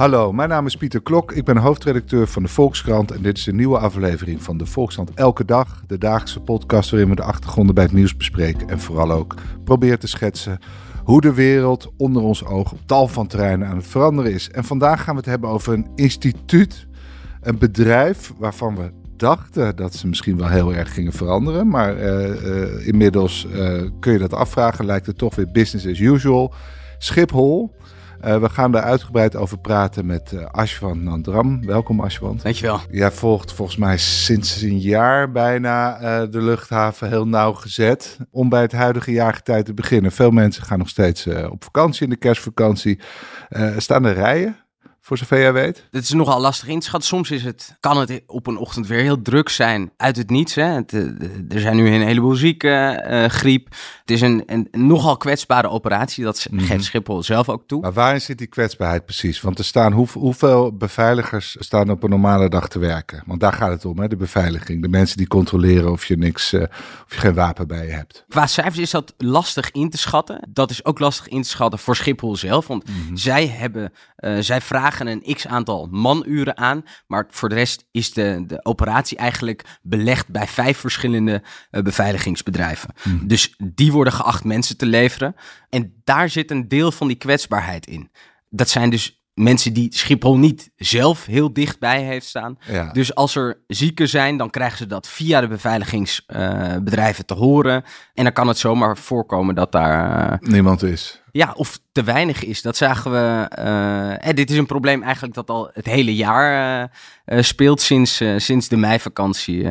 Hallo, mijn naam is Pieter Klok. Ik ben hoofdredacteur van de Volkskrant en dit is een nieuwe aflevering van de Volkskrant Elke Dag, de dagelijkse podcast waarin we de achtergronden bij het nieuws bespreken en vooral ook proberen te schetsen hoe de wereld onder ons oog op tal van terreinen aan het veranderen is. En vandaag gaan we het hebben over een instituut, een bedrijf waarvan we dachten dat ze misschien wel heel erg gingen veranderen, maar eh, eh, inmiddels eh, kun je dat afvragen, lijkt het toch weer business as usual. Schiphol. Uh, we gaan daar uitgebreid over praten met uh, Ashwan Nandram. Welkom Ashwan. Dankjewel. Jij volgt volgens mij sinds een jaar bijna uh, de luchthaven heel nauwgezet om bij het huidige jaargetij te beginnen. Veel mensen gaan nog steeds op vakantie in de kerstvakantie. staan er rijen? Voor zover jij weet? Het is nogal lastig in te schatten. Soms is het, kan het op een ochtend weer heel druk zijn uit het niets. Hè. Het, er zijn nu een heleboel zieken, uh, griep. Het is een, een, nogal kwetsbare operatie. Dat mm -hmm. geeft Schiphol zelf ook toe. Maar waarin zit die kwetsbaarheid precies? Want er staan hoe, hoeveel beveiligers staan op een normale dag te werken? Want daar gaat het om, hè, de beveiliging. De mensen die controleren of je, niks, uh, of je geen wapen bij je hebt. Qua cijfers is dat lastig in te schatten. Dat is ook lastig in te schatten voor Schiphol zelf. Want mm -hmm. zij, hebben, uh, zij vragen een x aantal manuren aan. Maar voor de rest is de, de operatie eigenlijk belegd bij vijf verschillende uh, beveiligingsbedrijven. Hmm. Dus die worden geacht mensen te leveren. En daar zit een deel van die kwetsbaarheid in. Dat zijn dus mensen die Schiphol niet zelf heel dichtbij heeft staan. Ja. Dus als er zieken zijn, dan krijgen ze dat via de beveiligingsbedrijven te horen. En dan kan het zomaar voorkomen dat daar... Uh, Niemand is. Ja, of te weinig is. Dat zagen we. Uh, en dit is een probleem eigenlijk dat al het hele jaar speelt sinds, sinds de meivakantie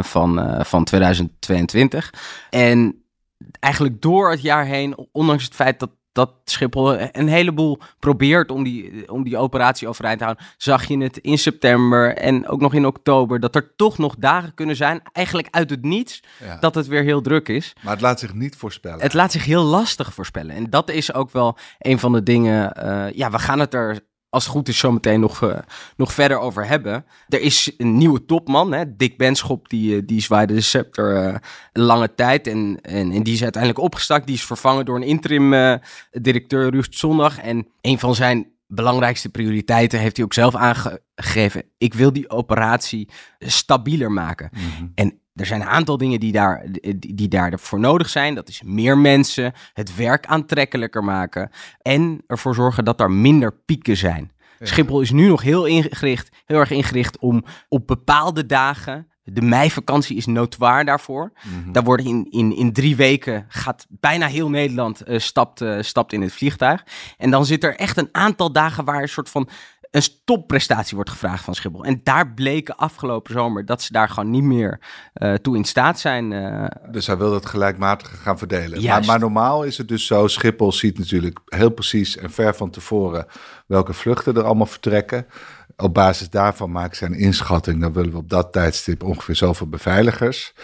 van, van 2022. En eigenlijk door het jaar heen, ondanks het feit dat dat Schiphol een heleboel probeert om die, om die operatie overeind te houden. Zag je het in september en ook nog in oktober, dat er toch nog dagen kunnen zijn, eigenlijk uit het niets, ja. dat het weer heel druk is. Maar het laat zich niet voorspellen. Het laat zich heel lastig voorspellen. En dat is ook wel een van de dingen, uh, ja, we gaan het er als het goed is, zometeen nog, uh, nog verder over hebben. Er is een nieuwe topman, hè? Dick Benschop, die, die zwaaide de scepter uh, lange tijd. En, en, en, die is uiteindelijk opgestakt. Die is vervangen door een interim uh, directeur, Ruud Zondag. En een van zijn belangrijkste prioriteiten heeft hij ook zelf aangegeven. Ik wil die operatie stabieler maken. Mm -hmm. En er zijn een aantal dingen die, daar, die, die daarvoor nodig zijn. Dat is meer mensen, het werk aantrekkelijker maken en ervoor zorgen dat er minder pieken zijn. Ja. Schiphol is nu nog heel, ingericht, heel erg ingericht om op bepaalde dagen. De meivakantie is notoir daarvoor. Mm -hmm. Daar worden in, in, in drie weken gaat bijna heel Nederland uh, stapt, uh, stapt in het vliegtuig. En dan zit er echt een aantal dagen waar een soort van een topprestatie wordt gevraagd van Schiphol. En daar bleken afgelopen zomer dat ze daar gewoon niet meer uh, toe in staat zijn. Uh... Dus hij wil dat gelijkmatig gaan verdelen. Maar, maar, normaal is het dus zo, Schiphol ziet natuurlijk heel precies en ver van tevoren welke vluchten er allemaal vertrekken. Op basis daarvan maakt zij een inschatting, dan willen we op dat tijdstip ongeveer zoveel beveiligers.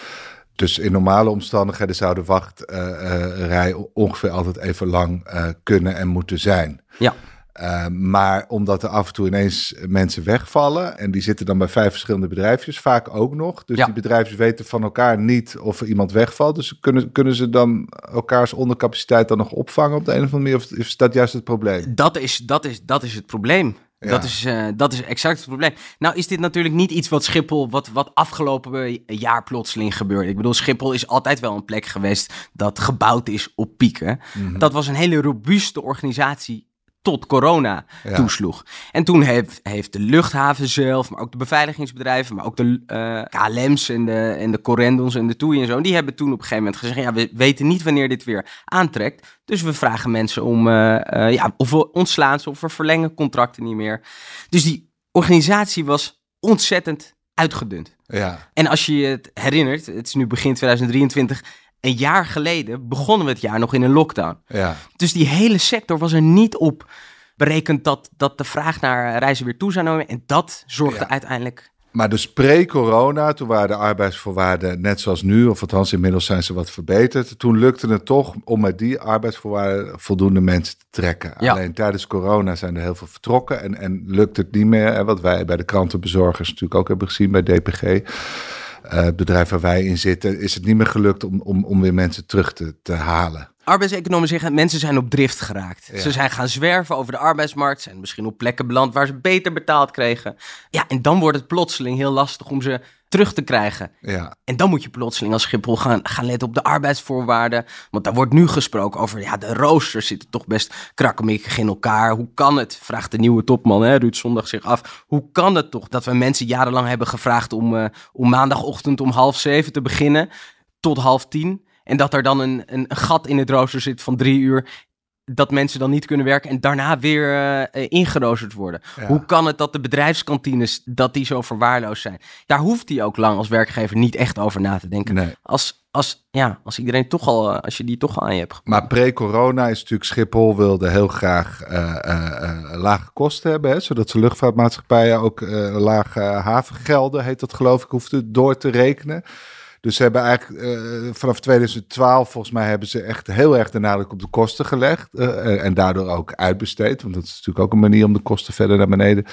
Dus in normale omstandigheden zou de wachtrij ongeveer altijd even lang kunnen en moeten zijn. Ja. Uh, maar omdat er af en toe ineens mensen wegvallen en die zitten dan bij vijf verschillende bedrijfjes, vaak ook nog. Dus ja. die bedrijfjes weten van elkaar niet of er iemand wegvalt. Dus kunnen, kunnen ze dan elkaars ondercapaciteit dan nog opvangen op de een of andere manier? Of is dat juist het probleem? Dat is, dat is, dat is het probleem. Ja. Dat, is, uh, dat is exact het probleem. Nou is dit natuurlijk niet iets wat Schiphol, wat, wat afgelopen jaar plotseling gebeurde. Ik bedoel, Schiphol is altijd wel een plek geweest dat gebouwd is op pieken. Mm -hmm. Dat was een hele robuuste organisatie tot corona ja. toesloeg. En toen heeft, heeft de luchthaven zelf, maar ook de beveiligingsbedrijven, maar ook de uh, KLM's en de, en de Corendons en de TUI en zo, die hebben toen op een gegeven moment gezegd, ja, we weten niet wanneer dit weer aantrekt, dus we vragen mensen om, uh, uh, ja, of we ontslaan ze of we verlengen contracten niet meer. Dus die organisatie was ontzettend uitgedund. Ja. En als je je het herinnert, het is nu begin 2023, een jaar geleden begonnen we het jaar nog in een lockdown. Ja. Dus die hele sector was er niet op berekend dat, dat de vraag naar reizen weer toe zou nemen. En dat zorgde uiteindelijk maar dus pre-corona, toen waren de arbeidsvoorwaarden net zoals nu, of althans inmiddels zijn ze wat verbeterd. Toen lukte het toch om met die arbeidsvoorwaarden voldoende mensen te trekken. Alleen tijdens corona zijn er heel veel vertrokken en, en lukt het niet meer. En wat wij bij de krantenbezorgers natuurlijk ook hebben gezien bij DPG. Eh, bedrijf waar wij in zitten, is het niet meer gelukt om, om, om weer mensen terug te, te halen arbeidseconomen zeggen, mensen zijn op drift geraakt. Ze zijn gaan zwerven over de arbeidsmarkt, zijn misschien op plekken beland waar ze beter betaald kregen. Ja, en dan wordt het plotseling heel lastig om ze terug te krijgen. Ja. En dan moet je plotseling als Schiphol gaan, gaan letten op de arbeidsvoorwaarden. Want daar wordt nu gesproken over, ja, de roosters zitten toch best krakkemikkig in elkaar. Hoe kan het, vraagt de nieuwe topman, hè, Ruud Zondag zich af, hoe kan het toch dat we mensen jarenlang hebben gevraagd om, uh, om maandagochtend om half zeven te beginnen tot half tien? En dat er dan een, een, gat in het rooster zit van drie uur. Dat mensen dan niet kunnen werken en daarna weer uh, ingeroosterd worden. Hoe kan het dat de bedrijfskantines dat die zo verwaarloosd zijn? Daar hoeft hij ook lang als werkgever niet echt over na te denken. Als, als, ja, als iedereen toch al, eh, als je die toch al aan je hebt. Maar pre-corona is natuurlijk Schiphol wilde heel graag lage kosten hebben, hè, zodat de luchtvaartmaatschappijen ook lage havengelden, heet dat geloof ik, hoefden door te rekenen. Dus ze hebben eigenlijk uh, vanaf 2012, volgens mij, hebben ze echt heel erg de nadruk op de kosten gelegd. Uh, en daardoor ook uitbesteed. Want dat is natuurlijk ook een manier om de kosten verder naar beneden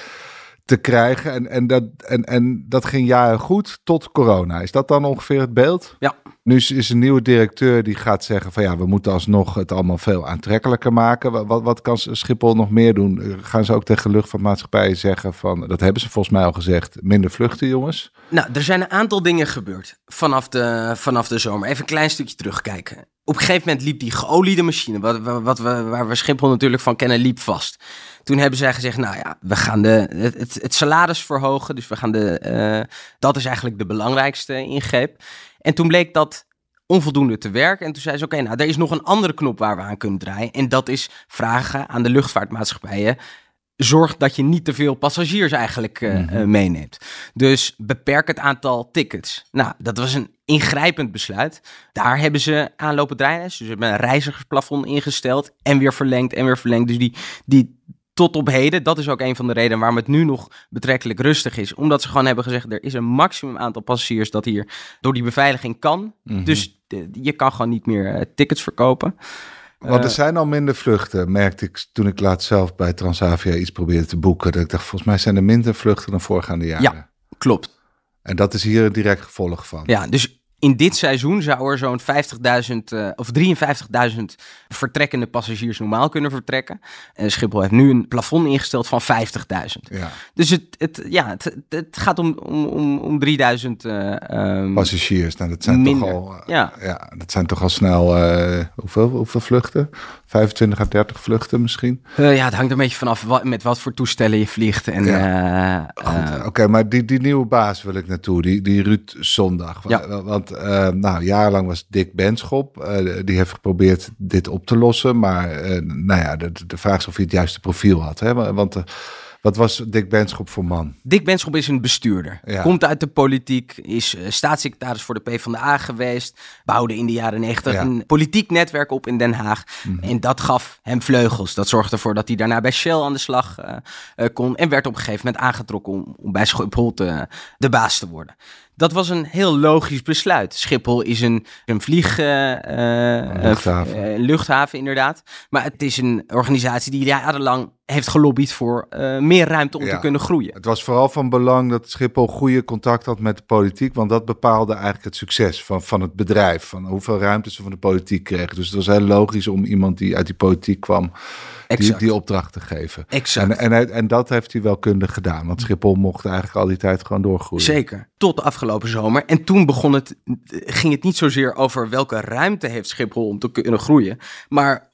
te krijgen. En, en, dat, en, en dat ging jaren goed tot corona. Is dat dan ongeveer het beeld? Ja. Nu is, is een nieuwe directeur die gaat zeggen van ja, we moeten alsnog het allemaal veel aantrekkelijker maken. Wat, wat kan Schiphol nog meer doen? Gaan ze ook tegen luchtvaartmaatschappijen zeggen van, dat hebben ze volgens mij al gezegd, minder vluchten jongens? Nou, er zijn een aantal dingen gebeurd vanaf de, vanaf de zomer. Even een klein stukje terugkijken. Op een gegeven moment liep die geoliede machine, wat, wat, we, waar we Schiphol natuurlijk van kennen, liep vast. Toen hebben zij gezegd, nou ja, we gaan de, het, het salaris verhogen. Dus we gaan de, uh, dat is eigenlijk de belangrijkste ingreep. En toen bleek dat onvoldoende te werken. En toen zei ze, oké, nou, er is nog een andere knop waar we aan kunnen draaien. En dat is vragen aan de luchtvaartmaatschappijen zorg dat je niet te veel passagiers eigenlijk uh, meeneemt. Dus beperk het aantal tickets. Nou, dat was een ingrijpend besluit. Daar hebben ze aanlopen draaien. Dus ze hebben een reizigersplafond ingesteld en weer verlengd en weer verlengd. Dus die, die tot op heden, dat is ook een van de redenen waarom het nu nog betrekkelijk rustig is. Omdat ze gewoon hebben gezegd, er is een maximum aantal passagiers dat hier door die beveiliging kan. Mhm. Dus je kan gewoon niet meer tickets verkopen. Want er eh, zijn al minder vluchten, merkte ik toen ik laat zelf bij Transavia iets probeerde te boeken. Dat ik dacht, volgens mij zijn er minder vluchten dan voorgaande jaren. Ja, klopt. En dat is hier een direct gevolg van. Ja, dus in dit seizoen zou er zo'n 50.000 uh, eh, of 53.000 vertrekkende passagiers normaal kunnen vertrekken. En Schiphol heeft nu een plafond ingesteld van 50.000. Ja. Dus het, het, ja, het, het gaat om, om, om, om 3000 uh, um, passagiers. Nou, dat zijn minder. toch al, uh, ja. ja, dat zijn toch al snel hoeveel, hoeveel vluchten? 25 à 30 vluchten misschien? Ja, het hangt een beetje vanaf wat, met wat voor toestellen je vliegt. En, ja. Oké, okay, maar die, die nieuwe baas wil ik naartoe, die, die Ruud Zondag. Ja. Want uh, nou, jarenlang was Dick Benschop. Uh, die heeft geprobeerd dit op te lossen. Maar uh, nou ja, de, de vraag is of hij het juiste profiel had. Hè? Want wat was Dick Benschop voor man? Dick Benschop is een bestuurder. Komt uit de politiek, is staatssecretaris voor de PvdA geweest. Bouwde in de jaren negentig een politiek netwerk op in Den Haag. Mhm. En dat gaf hem vleugels. Dat zorgde ervoor dat hij daarna bij Shell aan de slag kon. En werd op een gegeven moment aangetrokken om, om bij Schiphol te, de baas te worden. Dat was een heel logisch besluit. Schiphol is een, een vlieg, uh, luchthaven. luchthaven, inderdaad. Maar het is een organisatie die jarenlang heeft gelobbyd voor uh, meer ruimte om te kunnen groeien. Het was vooral van belang dat Schiphol goede contact had met de politiek, want dat bepaalde eigenlijk het succes van, van het bedrijf, van hoeveel ruimte ze van de politiek kregen. Dus het was heel logisch om iemand die uit die politiek kwam die, die opdracht te geven. Exact. En, en, en dat heeft hij wel kundig gedaan, want Schiphol mocht eigenlijk al die tijd gewoon doorgroeien. Zeker, tot de afgelopen zomer. En toen begon het, ging het niet zozeer over welke ruimte heeft Schiphol om te kunnen groeien, maar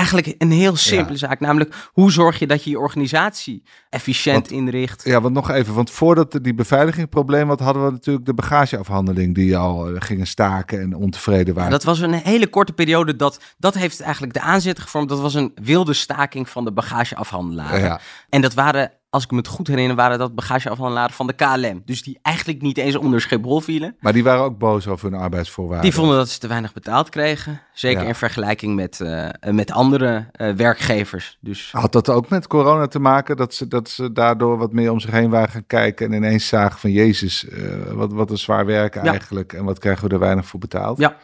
eigenlijk een heel simpele zaak. Namelijk, hoe zorg je dat je je organisatie efficiënt inricht? Ja, want nog even. Want voordat die beveiligingprobleem had, hadden we natuurlijk de bagageafhandeling die al uh, gingen staken en ontevreden waren. dat was een hele korte periode. Dat, dat heeft eigenlijk de aanzet gevormd. Dat was een wilde staking van de bagageafhandelaren. Ja. En dat waren als ik me het goed herinner, waren dat bagageafhandelaren van de KLM. Dus die eigenlijk niet eens onder Schiphol vielen. Maar die waren ook boos over hun arbeidsvoorwaarden. Die vonden dat ze te weinig betaald kregen. Zeker Ja. in vergelijking met, eh, met andere eh, werkgevers. Dus Had dat ook met corona te maken? Dat ze, dat ze daardoor wat meer om zich heen waren gaan kijken en ineens zagen van Jezus, eh, wat, wat een zwaar werken Ja. eigenlijk. En wat krijgen we er weinig voor betaald? Ja.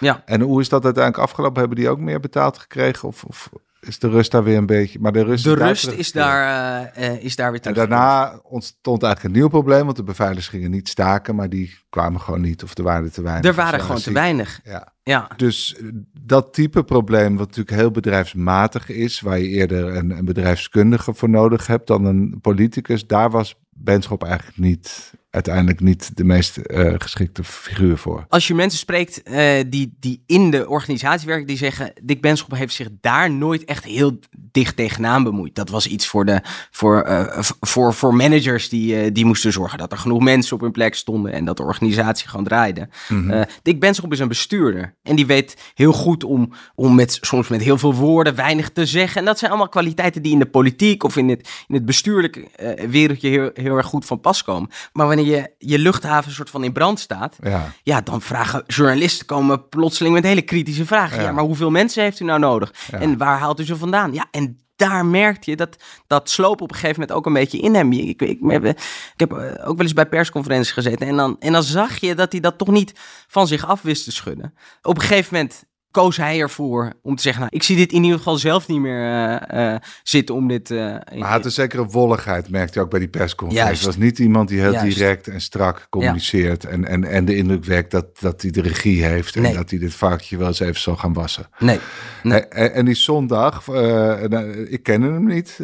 Ja. En hoe is dat uiteindelijk afgelopen? Hebben die ook meer betaald gekregen? Of, of is de rust daar weer een beetje? Maar de rust, de is daar rust is teruggekeerd. daar, eh, is daar weer En terug. daarna ontstond eigenlijk een nieuw probleem, want de beveiligers gingen niet staken, maar die kwamen gewoon niet of er waren te weinig. Er waren gewoon te weinig. Ja. Ja. Dus eh, dat type probleem, wat natuurlijk heel bedrijfsmatig is, waar je eerder een, een bedrijfskundige voor nodig hebt dan een politicus, daar was Benschop eigenlijk niet, uiteindelijk niet de meest eh, geschikte figuur voor. Als je mensen spreekt eh, die, die in de organisatie werken, die zeggen: Dick Benschop heeft zich daar nooit echt heel dicht tegenaan bemoeid. Dat was iets voor, de, voor, eh, voor, voor managers die, die moesten zorgen dat er genoeg mensen op hun plek stonden en dat de organisatie gewoon draaide. Eh, Dick Benschop is een bestuurder en die weet heel goed om, om met, soms met heel veel woorden weinig te zeggen. En dat zijn allemaal kwaliteiten die in de politiek of in het, in het bestuurlijke wereldje heel, heel erg goed van pas komen. Maar wanneer je, je luchthaven soort van in brand staat, Ja, ja, dan vragen journalisten komen plotseling met hele kritische vragen. Ja, Ja. maar hoeveel mensen heeft u nou nodig? Ja. En waar haalt u ze vandaan? Ja, en daar merkte je dat dat sloop op een gegeven moment ook een beetje in hem. Ik, ik, ik, heb, ik heb eh, ook wel eens bij persconferenties gezeten. En dan, en dan zag je dat hij dat toch niet van zich af wist te schudden. Op een gegeven moment koos hij ervoor om te zeggen... Nou, ik zie dit in ieder geval zelf niet meer eh, eh, zitten om dit... eh, maar hij had een zekere wolligheid, merkte je ook bij die persconferentie. Het was niet iemand die heel Juist. direct en strak communiceert en, en, en de indruk wekt dat, dat hij de regie heeft en Nee. dat hij dit varkentje wel eens even zal gaan wassen. nee, Nee. En, die zondag, nou, ik ken hem niet.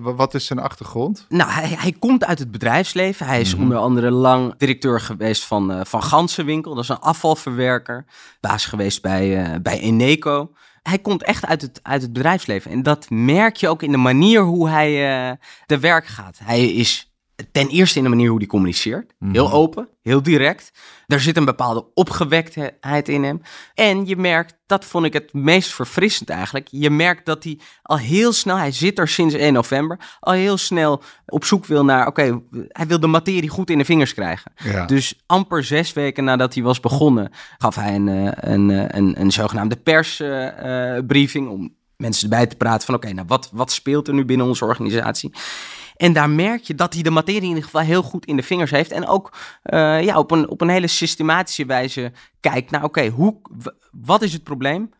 Wat is zijn achtergrond? Nou, hij, hij komt uit het bedrijfsleven. Hij is onder andere lang directeur geweest van, van Gansenwinkel. Dat is een afvalverwerker. Baas geweest bij, eh, bij Eneco. Hij komt echt uit het, uit het bedrijfsleven. En dat merk je ook in de manier hoe hij eh te werk gaat. Hij is ten eerste in de manier hoe hij communiceert. Heel open, heel direct. Er zit een bepaalde opgewektheid in hem. En je merkt, dat vond ik het meest verfrissend eigenlijk. Je merkt dat hij al heel snel, hij zit er sinds 1 november, al heel snel op zoek wil naar, oké, hij wil de materie goed in de vingers krijgen. Ja. Dus amper zes weken nadat hij was begonnen, gaf hij een, eh, een, eh, een, een zogenaamde persbriefing om mensen erbij te praten van, oké, nou wat, wat speelt er nu binnen onze organisatie? En daar merk je dat hij de materie in ieder geval heel goed in de vingers heeft. En ook eh, ja, op, een, op een hele systematische wijze kijkt naar, oké, hoe wat is het probleem?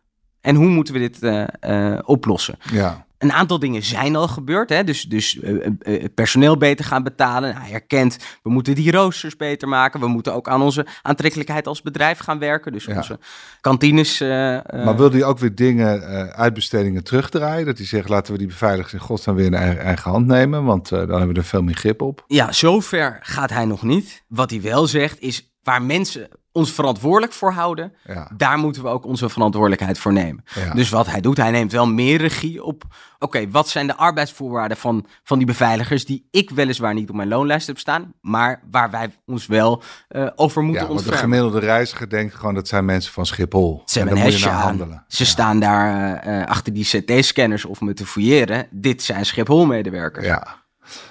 En hoe moeten we dit eh, eh, oplossen? Ja. Een aantal dingen zijn al gebeurd. Hè? Dus, dus eh, eh, personeel beter gaan betalen. Hij herkent, we moeten die roosters beter maken. We moeten ook aan onze aantrekkelijkheid als bedrijf gaan werken. Dus Ja. onze kantines. eh, eh, Maar wil hij ook weer dingen, eh, uitbestedingen terugdraaien? Dat hij zegt, laten we die beveiligers in godsnaam weer in eigen, eigen hand nemen. Want eh, dan hebben we er veel meer grip op. Ja, zover gaat hij nog niet. Wat hij wel zegt is waar mensen ons verantwoordelijk voor houden, Ja. daar moeten we ook onze verantwoordelijkheid voor nemen. Ja. Dus wat hij doet, hij neemt wel meer regie op. Oké, wat zijn de arbeidsvoorwaarden van, van die beveiligers die ik weliswaar niet op mijn loonlijst heb staan, maar waar wij ons wel eh, over moeten Ja, de gemiddelde reiziger denkt gewoon dat zijn mensen van Schiphol. Ze En hebben een aan. handelen. Ze staan daar eh, eh, achter die CT-scanners of me te fouilleren. Dit zijn Schiphol-medewerkers. Ja.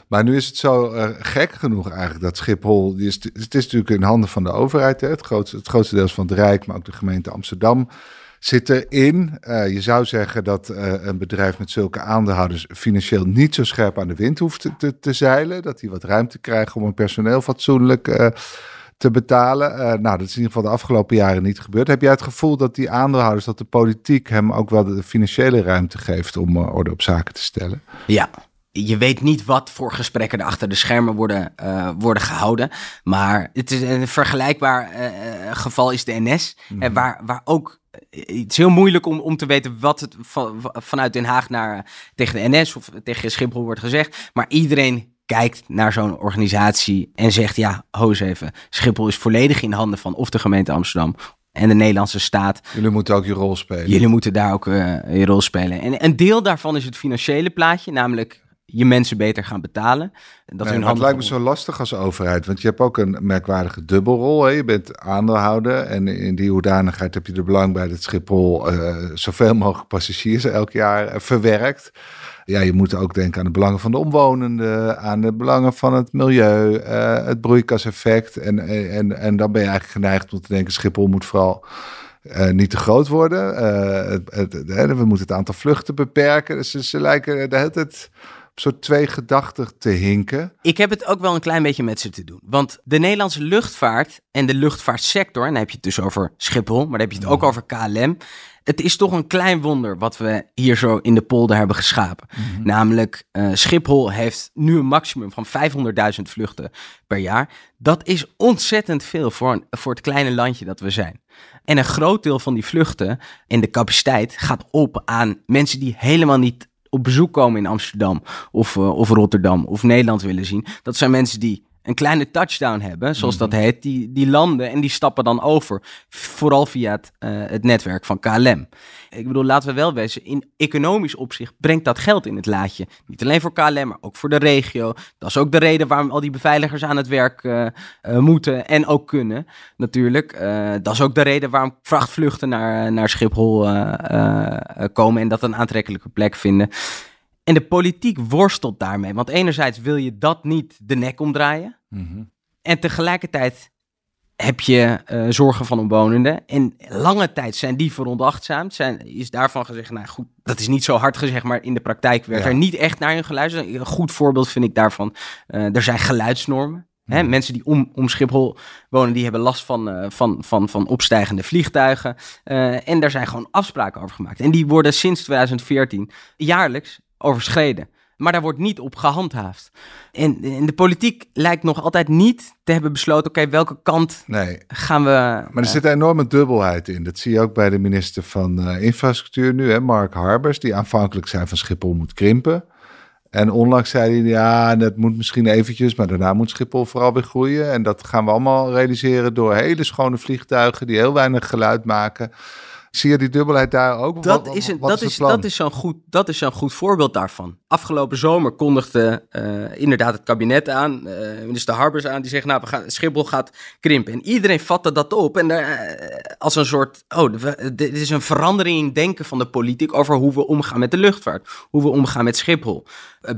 Maar nu is het zo eh, gek genoeg eigenlijk dat Schiphol, het is natuurlijk in handen van de overheid, hè, het, grootste, het grootste deel van het Rijk, maar ook de gemeente Amsterdam zit erin. Eh, je zou zeggen dat eh, een bedrijf met zulke aandeelhouders financieel niet zo scherp aan de wind hoeft te, te, zeilen, dat die wat ruimte krijgen om hun personeel fatsoenlijk te betalen. Nou, dat is in ieder geval de afgelopen jaren niet gebeurd. Heb jij het gevoel dat die aandeelhouders, dat de politiek hem ook wel de financiële ruimte geeft om orde op zaken te stellen? Ja. Je weet niet wat voor gesprekken er achter de schermen worden, eh, worden gehouden. Maar het is een vergelijkbaar eh, eh, geval is de NS. eh, waar, waar ook het is heel moeilijk om, om te weten wat het van, vanuit Den Haag naar, tegen de NS of tegen Schiphol wordt gezegd. Maar iedereen kijkt naar zo'n organisatie en zegt: ja, ho eens even. Schiphol is volledig in handen van of de gemeente Amsterdam en de Nederlandse staat. Jullie moeten ook je rol spelen. Jullie moeten daar ook je rol spelen. En een deel daarvan is het financiële plaatje, namelijk je mensen beter gaan betalen. Dat nee, het lijkt me zo lastig als overheid, want je hebt ook een merkwaardige dubbelrol. Hè? Je bent aandeelhouder en in die hoedanigheid heb je er belang bij dat Schiphol uh, zoveel mogelijk passagiers elk jaar uh, verwerkt. Ja, je moet ook denken aan de belangen van de omwonenden, aan de belangen van het milieu, uh, het broeikaseffect. En, en, en dan ben je eigenlijk geneigd om te denken, Schiphol moet vooral uh, niet te groot worden. Het, het, we moeten het aantal vluchten beperken. Dus ze lijken de hele tijd soort twee gedachten te hinken. Ik heb het ook wel een klein beetje met ze te doen. Want de Nederlandse luchtvaart en de luchtvaartsector, en dan heb je het dus over Schiphol, maar dan heb je het ook over KLM. Het is toch een klein wonder wat we hier zo in de polder hebben geschapen. Mhm. Namelijk, uh, Schiphol heeft nu een maximum van 500.000 vluchten per jaar. Dat is ontzettend veel voor, een, voor het kleine landje dat we zijn. En een groot deel van die vluchten en de capaciteit gaat op aan mensen die helemaal niet op bezoek komen in Amsterdam of, uh, of Rotterdam of Nederland willen zien. Dat zijn mensen die een kleine touchdown hebben, zoals dat mhm. heet, die, die landen en die stappen dan over. Vooral via het, uh, het netwerk van KLM. Ik bedoel, laten we wel wezen, in economisch opzicht brengt dat geld in het laadje. Niet alleen voor KLM, maar ook voor de regio. Dat is ook de reden waarom al die beveiligers aan het werk uh, uh, moeten en ook kunnen, natuurlijk. dat is ook de reden waarom vrachtvluchten naar, naar Schiphol komen en dat een aantrekkelijke plek vinden. En de politiek worstelt daarmee. Want enerzijds wil je dat niet de nek omdraaien. Mhm. En tegelijkertijd heb je uh, zorgen van omwonenden. En lange tijd zijn die veronachtzaamd. Zijn, is daarvan gezegd, nou goed, dat is niet zo hard gezegd, maar in de praktijk werd er niet echt naar hun geluisterd. Een goed voorbeeld vind ik daarvan, uh, er zijn geluidsnormen. Hè, mhm. mensen die om, om Schiphol wonen, die hebben last van, uh, van, van, van opstijgende vliegtuigen. En daar zijn gewoon afspraken over gemaakt. En die worden sinds 2014 jaarlijks overschreden. Maar daar wordt niet op gehandhaafd. En, en de politiek lijkt nog altijd niet te hebben besloten: oké, welke kant nee. gaan we. Maar er uh, zit een enorme dubbelheid in. Dat zie je ook bij de minister van uh, Infrastructuur nu, hè, Mark Harbers, die aanvankelijk zei van Schiphol moet krimpen. En onlangs zei hij, ja, dat moet misschien eventjes, maar daarna moet Schiphol vooral weer groeien. En dat gaan we allemaal realiseren door hele schone vliegtuigen die heel weinig geluid maken. Zie je die dubbelheid daar ook? Dat wat, is, een, dat, is, dat, is zo'n goed, dat is zo'n goed voorbeeld daarvan. Afgelopen zomer kondigde uh, inderdaad het kabinet aan, uh, minister Harbers aan, die zegt, nou, we gaan, Schiphol gaat krimpen. En iedereen vatte dat op en uh, als een soort, oh, dit is een verandering in denken van de politiek over hoe we omgaan met de luchtvaart, hoe we omgaan met Schiphol.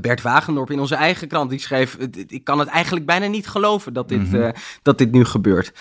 Bert Wagendorp in onze eigen krant, die schreef, ik kan het eigenlijk bijna niet geloven dat dit, mm dat dit nu gebeurt.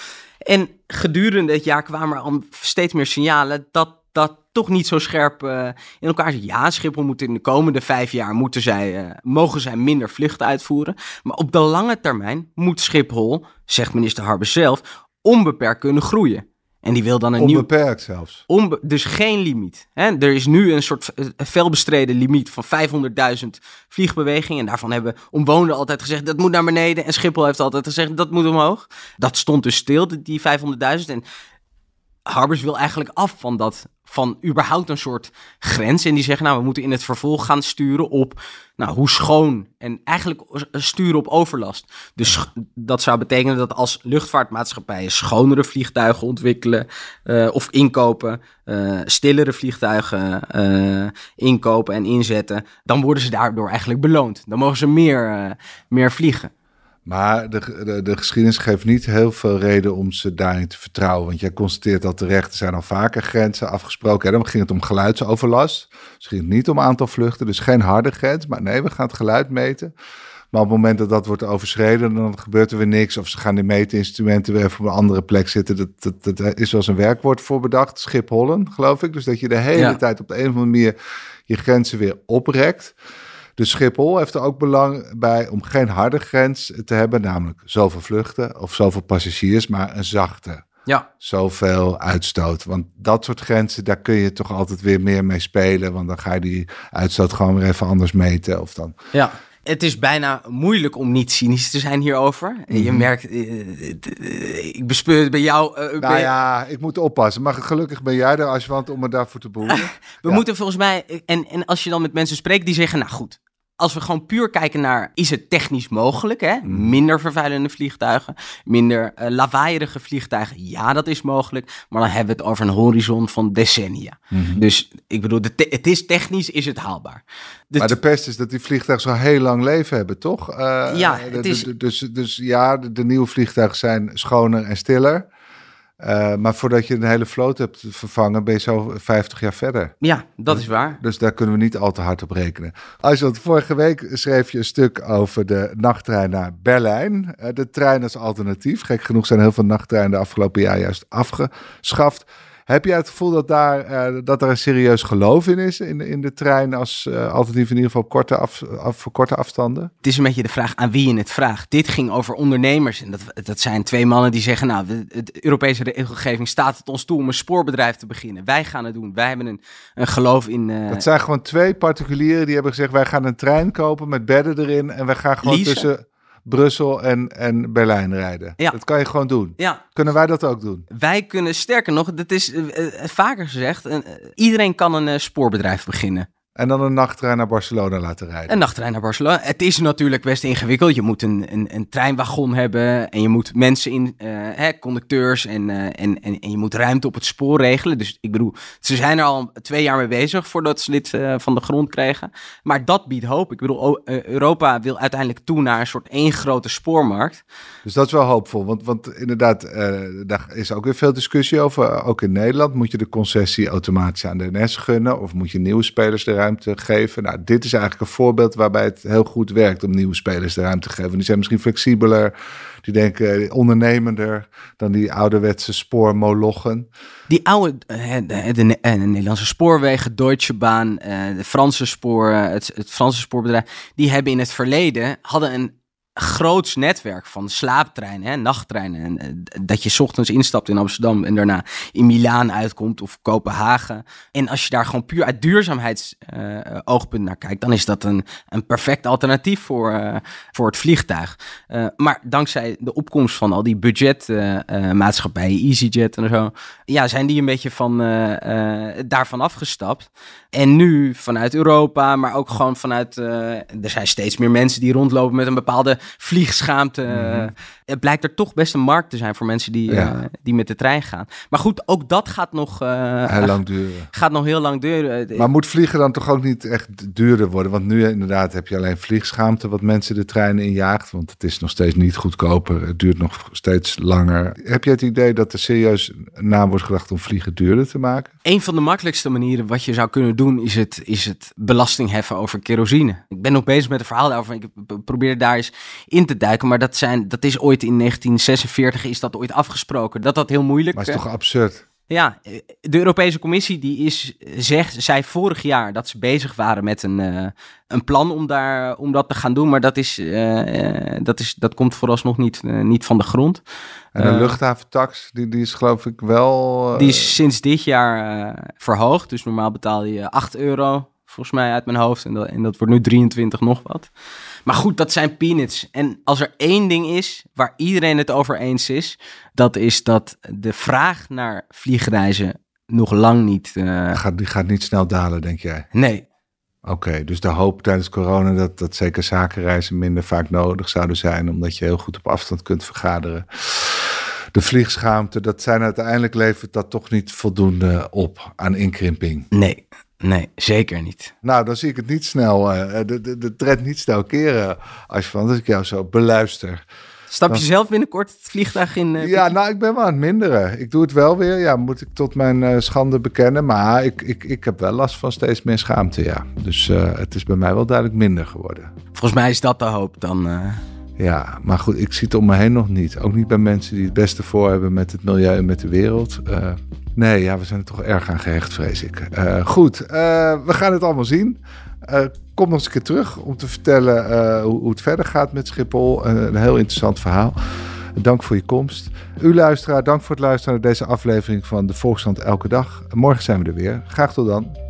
En gedurende het jaar kwamen er al steeds meer signalen dat dat toch niet zo scherp uh, in elkaar zit. Ja, Schiphol moet in de komende vijf jaar moeten zij, uh, mogen zij minder vluchten uitvoeren. Maar op de lange termijn moet Schiphol, zegt minister Harbers zelf, onbeperkt kunnen groeien. En die wil dan een Onbeperkt nieuw... zelfs. Onbe... Dus geen limiet. Hè? Er is nu een soort felbestreden limiet van 500.000 vliegbewegingen. En daarvan hebben omwonenden altijd gezegd, dat moet naar beneden. En Schiphol heeft altijd gezegd, dat moet omhoog. Dat stond dus stil, die 500.000. En Harbers wil eigenlijk af van dat, van überhaupt een soort grens. En die zeggen, nou, we moeten in het vervolg gaan sturen op, nou, hoe schoon. En eigenlijk sturen op overlast. Dus dat zou betekenen dat als luchtvaartmaatschappijen schonere vliegtuigen ontwikkelen uh, of inkopen, uh, stillere vliegtuigen uh, inkopen en inzetten, dan worden ze daardoor eigenlijk beloond. Dan mogen ze meer, meer vliegen. Maar de, de, de, geschiedenis geeft niet heel veel reden om ze daarin te vertrouwen. Want jij constateert dat terecht, er zijn al vaker grenzen afgesproken. En dan ging het om geluidsoverlast. Dus ging het niet om aantal vluchten, dus geen harde grens. Maar nee, we gaan het geluid meten. Maar op het moment dat dat wordt overschreden, dan gebeurt er weer niks. Of ze gaan die meetinstrumenten weer op een andere plek zitten. Dat, dat, dat is wel een werkwoord voor bedacht. Schiphollen, geloof ik. Dus dat je de hele tijd op de een of andere manier je grenzen weer oprekt. Dus Schiphol heeft er ook belang bij om geen harde grens te hebben, namelijk zoveel vluchten of zoveel passagiers, maar een zachte. Ja. Zoveel uitstoot. Want dat soort grenzen, daar kun je toch altijd weer meer mee spelen. Want dan ga je die uitstoot gewoon weer even anders meten. Of dan. Ja. Het is bijna moeilijk om niet cynisch te zijn hierover. Je mhm. merkt, eh, eh, ik bespeur het bij jou. Uh, nou ja, ik moet oppassen. Maar gelukkig ben jij er, als je want om me daarvoor te boeren. We moeten volgens mij, en, en als je dan met mensen spreekt die zeggen, nou goed, als we gewoon puur kijken naar, is het technisch mogelijk? Hè? Mm. Minder vervuilende vliegtuigen, minder uh, lawaaierige vliegtuigen. Ja, dat is mogelijk. Maar dan hebben we het over een horizon van decennia. Mhm. Dus ik bedoel, het is technisch is het haalbaar. De Maar de pest is dat die vliegtuigen zo heel lang leven hebben, toch? Eh, Ja, het is- Dus, dus ja, de, de nieuwe vliegtuigen zijn schoner en stiller. Eh, maar voordat je een hele vloot hebt vervangen, ben je zo 50 jaar verder. Ja, dat is waar. Dus daar kunnen we niet al te hard op rekenen. Als je, want vorige week schreef je een stuk over de nachttrein naar Berlijn. Eh, de trein als alternatief. Gek genoeg zijn heel veel nachttreinen de afgelopen jaar juist afgeschaft. Heb jij het gevoel dat daar, eh, dat er een serieus geloof in is, in, in de trein als eh, alternatief in ieder geval op korte af, af, voor korte afstanden? Het is een beetje de vraag aan wie je het vraagt. Dit ging over ondernemers. En dat, dat zijn twee mannen die zeggen: Nou, de, de Europese regelgeving staat het ons toe om een spoorbedrijf te beginnen. Wij gaan het doen. Wij hebben een, een geloof in. eh, Dat zijn gewoon twee particulieren die hebben gezegd: wij gaan een trein kopen met bedden erin en wij gaan gewoon Leasen. tussen Brussel en, en Berlijn rijden. Ja. Dat kan je gewoon doen. ja, Kunnen wij dat ook doen? wij kunnen sterker nog, dat is eh, eh, vaker gezegd: eh, iedereen kan een spoorbedrijf beginnen. En dan een nachttrein naar Barcelona laten rijden. Een nachttrein naar Barcelona. Het is natuurlijk best ingewikkeld. Je moet een, een, een treinwagon hebben en je moet mensen in, eh, hè, conducteurs en, eh, en, en, en je moet ruimte op het spoor regelen. Dus ik bedoel, ze zijn er al twee jaar mee bezig voordat ze dit eh, van de grond kregen. Maar dat biedt hoop. Ik bedoel, Europa wil uiteindelijk toe naar een soort één grote spoormarkt. Dus dat is wel hoopvol. Want, want inderdaad, daar is ook weer veel discussie over. Ook in Nederland moet je de concessie automatisch aan de NS gunnen. Of moet je nieuwe spelers de ruimte geven. Nou, dit is eigenlijk een voorbeeld waarbij het heel goed werkt om nieuwe spelers de ruimte te geven. Die zijn misschien flexibeler. Die denken ondernemender dan die ouderwetse spoormolochen. Die oude, eh, de, eh, de Nederlandse spoorwegen, Deutsche Bahn, eh, de Franse spoor, eh, het, het Franse spoorbedrijf, die hebben in het verleden, hadden een groots netwerk van slaaptreinen, hè, nachttreinen. En, eh, dat je ochtends instapt in Amsterdam en daarna in Milaan uitkomt of Kopenhagen. En als je daar gewoon puur uit duurzaamheidsoogpunt naar kijkt, dan is dat een, een perfect alternatief voor, eh, voor het vliegtuig. Eh, maar dankzij de opkomst van al die budgetmaatschappijen, EasyJet en zo, ja, zijn die een beetje van, eh, eh, daarvan afgestapt. En nu vanuit Europa, maar ook gewoon vanuit. eh, er zijn steeds meer mensen die rondlopen met een bepaalde vliegschaamte. Mhm. Het blijkt er toch best een markt te zijn voor mensen die, Ja. eh, die met de trein gaan. Maar goed, ook dat gaat nog, eh, Heel lang duren. gaat nog heel lang duren. Maar moet vliegen dan toch ook niet echt duurder worden? Want nu inderdaad heb je alleen vliegschaamte wat mensen de treinen injaagt. Want het is nog steeds niet goedkoper. Het duurt nog steeds langer. Heb je het idee dat er serieus na wordt gedacht om vliegen duurder te maken? Een van de makkelijkste manieren wat je zou kunnen doen is het, is het belasting heffen over kerosine. Ik ben nog bezig met een verhaal daarover. Ik probeer daar eens in te duiken. Maar dat, zijn, dat is ooit in 1946 is dat ooit afgesproken. Dat dat heel moeilijk Maar het is eh, toch absurd? Ja, eh, de Europese Commissie die is, zegt, zei vorig jaar dat ze bezig waren met een, eh, een plan om, daar, om dat te gaan doen. Maar dat, is, eh, eh, dat, is, dat komt vooralsnog niet, eh, niet van de grond. En Eh, luchthaventax, die, die is geloof ik wel... eh, Die is sinds dit jaar eh, verhoogd. Dus normaal betaal je 8 euro, volgens mij uit mijn hoofd. En dat, en dat wordt nu 23 nog wat. Maar goed, dat zijn peanuts. En als er één ding is waar iedereen het over eens is, dat is dat de vraag naar vliegreizen nog lang niet. eh, gaat, die gaat niet snel dalen, denk jij? nee, Oké, dus de hoop tijdens corona dat, dat zeker zakenreizen minder vaak nodig zouden zijn, omdat je heel goed op afstand kunt vergaderen. De vliegschaamte, dat zijn uiteindelijk levert dat toch niet voldoende op aan inkrimping. nee, nee, zeker niet. Nou, dan zie ik het niet snel, eh, de, de, de trend niet snel keren, als, je van, als ik jou zo beluister. Stap je zelf binnenkort het vliegtuig in? eh, Ja, nou, ik ben wel aan het minderen. Ik doe het wel weer, ja, moet ik tot mijn eh, schande bekennen. Maar ik, ik, ik heb wel last van steeds meer schaamte, ja. Dus eh, het is bij mij wel duidelijk minder geworden. Volgens mij is dat de hoop dan. Ja, maar goed, ik zie het om me heen nog niet. Ook niet bij mensen die het beste voor hebben met het milieu en met de wereld. Eh, nee, ja, we zijn er toch erg aan gehecht, vrees ik. Eh, goed, eh, we gaan het allemaal zien. Kom nog eens een keer terug om te vertellen hoe, hoe het verder gaat met Schiphol. Een heel interessant verhaal. Dank voor je komst. U luisteraar, dank voor het luisteren naar deze aflevering van de Volkskrant Elke Dag. Morgen zijn we er weer. Graag tot dan.